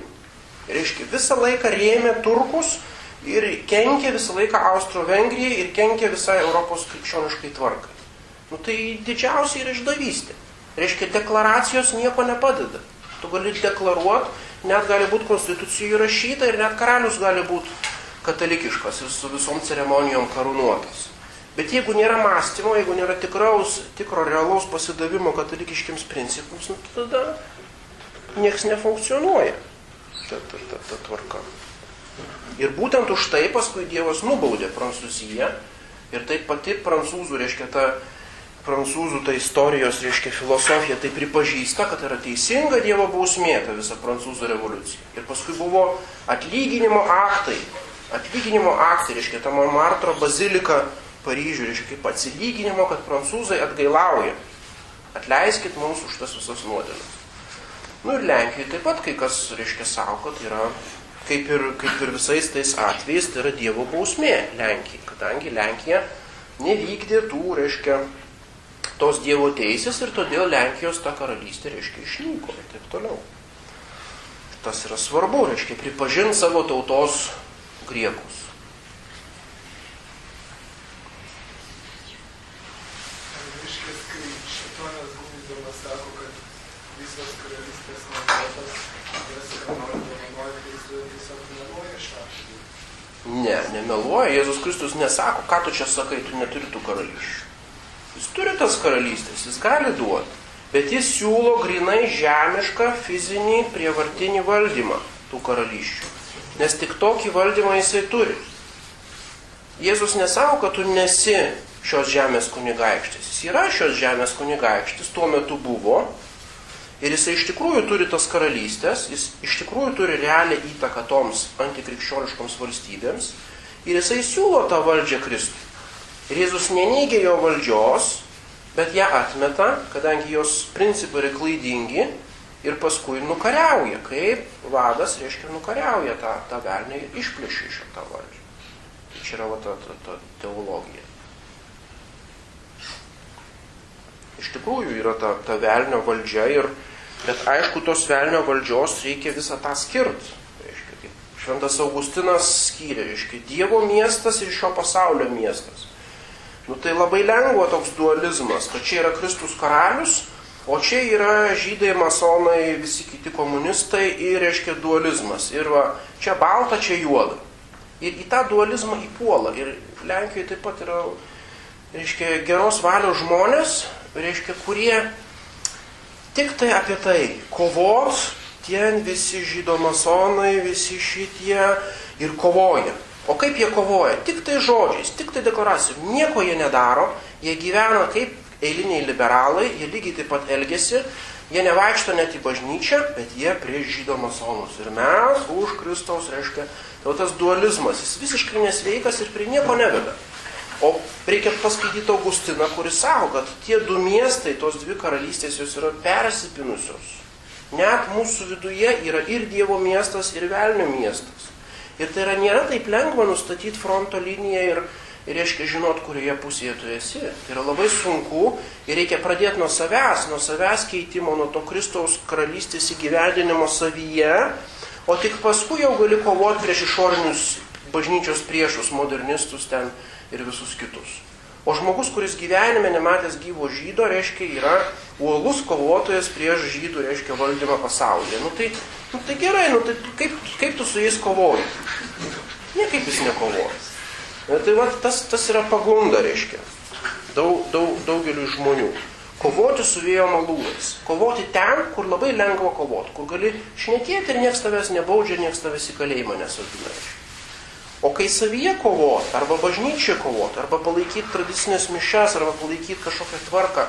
Reiškia, visą laiką rėmė turkus ir kenkė visą laiką Austro-Vengrijai ir kenkė visai Europos krikščioniškai tvarkai. Nu tai didžiausia yra išdavystė. Reiškia, deklaracijos nieko nepadeda. Tu gali deklaruoti, net gali būti konstitucijų įrašyta ir net karalius gali būti katalikiškas ir su visom ceremonijom karūnuotas. Bet jeigu nėra mąstymo, jeigu nėra tikraus, tikro realaus pasidavimo katalikiškiams principams, nu, tada nieks nefunkcionuoja ta, ta, ta, ta tvarka. Ir būtent už tai paskui Dievas nubaudė Prancūziją ir tai pati prancūzų, reiškia, ta prancūzų ta istorijos, reiškia, filosofija tai pripažįsta, kad yra teisinga Dievo bausmė ta visa prancūzų revoliucija. Ir paskui buvo atlyginimo aktai, atlyginimo aktai, reiškia, ta Montmartre bazilika Paryžių, reiškia, kaip atsilyginimo, kad prancūzai atgailauja. Atleiskit mums už tas visas nuodėmes. Nu ir Lenkijoje taip pat kai kas, reiškia, savo, kad yra, kaip ir, kaip ir visais tais atvejais, tai yra Dievo bausmė Lenkijai, kadangi Lenkija nevykdė tų, reiškia, tos Dievo teisės ir todėl Lenkijos ta karalystė, reiškia, išnyko ir taip toliau. Tas yra svarbu, reiškia, pripažinti savo tautos griekus. Reiškia, kai šitonas gūdamas sako, kad visos karalystės jas ką nori dovanoja, tai jis tiesiog meluoja šaškai. Ne, nemeluoja. Jėzus Kristus nesako, ką tu čia sakai, tu neturi tų karalysčių. Jis turi tas karalystės, jis gali duoti. Bet jis siūlo grinai žemišką, fizinį, prievartinį valdymą tų karalysčių. Nes tik tokį valdymą jisai turi. Jėzus nesako, kad tu nesi šios žemės kunigaikštis. Jis yra šios žemės kunigaikštis, tuo metu buvo. Ir jisai iš tikrųjų turi tas karalystės, jis iš tikrųjų turi realią įtaką toms antikrikščioniškoms valstybėms. Ir jisai siūlo tą valdžią Kristui. Ir Jėzus neneigia jo valdžios, bet ją atmeta, kadangi jos principai yra klaidingi ir paskui nukariauja. Kaip vadas, reiškia, nukariauja tą, tą velnį ir išplėšia iš tą valdžią. Tai čia yra va, ta, ta, ta teologija. Iš tikrųjų yra ta, ta velnio valdžia, ir, bet aišku, tos velnio valdžios reikia visą tą skirt. Reiškia, kaip Šventas Augustinas skyrė, reiškia, Dievo miestas ir šio pasaulio miestas. Nu tai labai lengva toks dualizmas, kad čia yra Kristus karalius, o čia yra žydai, masonai, visi kiti komunistai ir, reiškia, dualizmas. Ir va, čia balta, čia juoda. Ir į tą dualizmą įpuola. Ir Lenkijoje taip pat yra, reiškia, geros valios žmonės, reiškia, kurie tik tai apie tai kovos, ten visi žydo masonai, visi šitie ir kovoja. O kaip jie kovoja? Tik tai žodžiais, tik tai deklaracijom. Nieko jie nedaro, jie gyvena kaip eiliniai liberalai, jie lygiai taip pat elgesi, jie nevaikšto net į bažnyčią, bet jie prieš žydo masonus. Ir mes už Kristaus, reiškia, tai tas dualizmas, jis visiškai nesveikas ir prie nieko neveda. O reikia paskaityti Augustiną, kuris sako, kad tie du miestai, tos dvi karalystės, jos yra persipinusios. Net mūsų viduje yra ir Dievo miestas, ir Velnio miestas. Ir tai yra nėra taip lengva nustatyti fronto liniją ir, ir reiškia žinot, kurioje pusėje tu esi. Tai yra labai sunku ir reikia pradėti nuo savęs, nuo savęs keitimo, nuo to Kristaus karalystės įgyvendinimo savyje, o tik paskui jau gali kovoti prieš išorinius bažnyčios priešus, modernistus ten ir visus kitus. O žmogus, kuris gyvenime nematęs gyvo žydo, reiškia, yra uolus kovotojas prieš žydų, reiškia, valdymą pasaulyje. Nu tai, nu tai gerai, nu tai kaip, kaip tu su jais kovoji? Niekaip jis nekovoja. Nu, tai va, tas, tas yra pagunda, reiškia, daug, daug, daugeliu žmonių. Kovoti su vėjo malūnais. Kovoti ten, kur labai lengva kovoti, kur gali šnekėti ir niekas tavęs nebaudžia, niekas tavęs į kalėjimą nesodina. O kai savyje kovot, arba bažnyčioje kovot, arba palaikyti tradicinės mišes, arba palaikyti kažkokią tvarką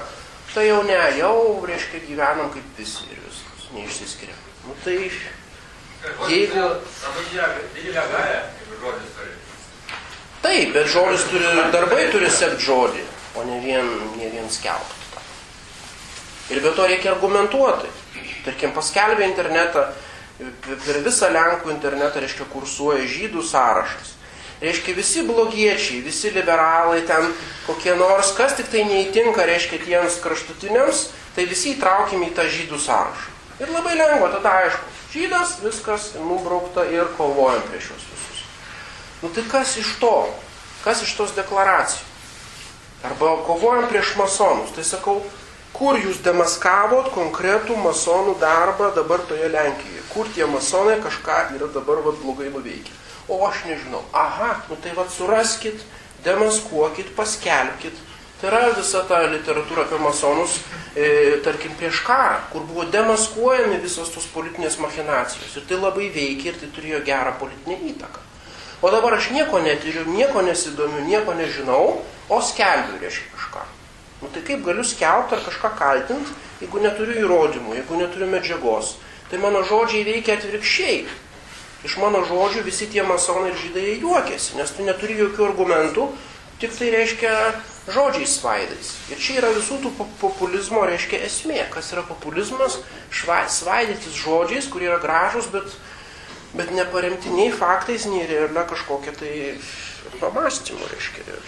tai jau ne, jau, reiškia, gyvenam kaip visi ir viskas, neišsiskiria. Nu tai, Jeigu- taip, bet žodis turi, darbai turi sekti žodį, o ne vien, ne vien skelbti. Ir be to reikia argumentuoti. Tarkim, paskelbė internetą, per visą Lenkų internetą, reiškia, kursuoja žydų sąrašas. Reiškia, visi blogiečiai, visi liberalai ten, kokie nors, kas tik tai neįtinka, reiškia, tiems kraštutiniams, tai visi įtraukime į tą žydų sąrašą. Ir labai lengva, tada aišku, žydas, viskas nubraukta ir kovojam prieš juos visus. Nu tai kas iš to? Kas iš tos deklaracijų? Arba kovojam prieš masonus. Tai sakau, kur jūs demaskavot konkretų masonų darbą dabar toje Lenkijoje? Kur tie masonai kažką yra dabar vat, blogai nuveikę? O aš nežinau. Aha, nu tai vad suraskit, demaskuokit, paskelbkit. Tai yra visa ta literatūra apie masonus, e, tarkim, prieš karą, kur buvo demaskuojami visos tos politinės machinacijos. Ir tai labai veikia ir tai turėjo gerą politinę įtaką. O dabar aš nieko netyriu, nieko nesidomiu, nieko nežinau, o skelbiu, reiškia kažką. Nu tai kaip galiu skelbti ar kažką kaltinti, jeigu neturiu įrodymų, jeigu neturiu medžiagos. Tai mano žodžiai veikia atvirkščiai. Iš mano žodžių visi tie masonai ir žydai juokiasi, nes tu neturi jokių argumentų, tik tai reiškia žodžiai svaidais. Ir čia yra visų tų po- populizmo, reiškia, esmė. Kas yra populizmas? Šva, svaidytis žodžiais, kurie yra gražus, bet, bet neparemti nei faktais, nei realia kažkokia tai pamastymu, reiškia.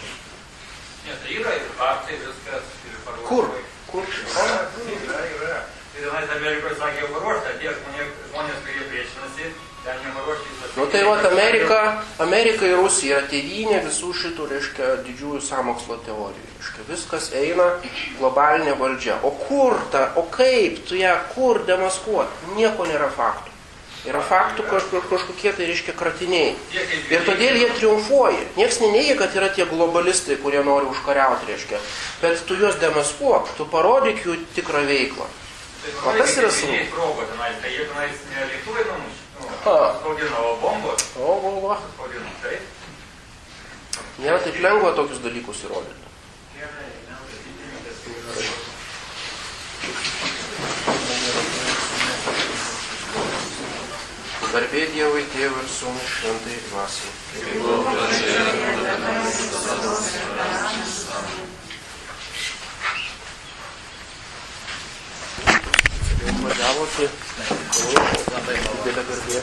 Ne, tai yra ir faktai, viskas. Ir. Kur? Kur? Yra, yra, yra. Ir tenais Amerikoje sakė, jau paruošta, tie žmonės, žmonės kurie priešinasi, ten neparuošti visą. Nu tai va, Amerika, Amerika ir Rusija yra tėvynė visų šitų, reiškia, didžiųjų samokslo teorijų. Reiškia, viskas eina globalinė valdžia. O kur ta, o kaip tu ją, kur demaskuoti? Nieko nėra faktų. Yra faktų kažkokie tai, reiškia, kratiniai. Ir todėl jie triumfuoja. Niekas neneigia, kad yra tie globalistai, kurie nori užkariauti, reiškia. Bet tu juos demaskuok, tu parodyk jų tikrą veiklą. O kas yra svarbu? Tai jie tenais ne lėktuvai numušė. Ha. Spaudino, o bombos O, o, o. spaudino. Taip. Nėra taip lengva tokius dalykus įrodyti. Garbė Dievui, Tėvui ir Sūnui, Šventai Dvasiai. Važiavo, tai didelė garbė.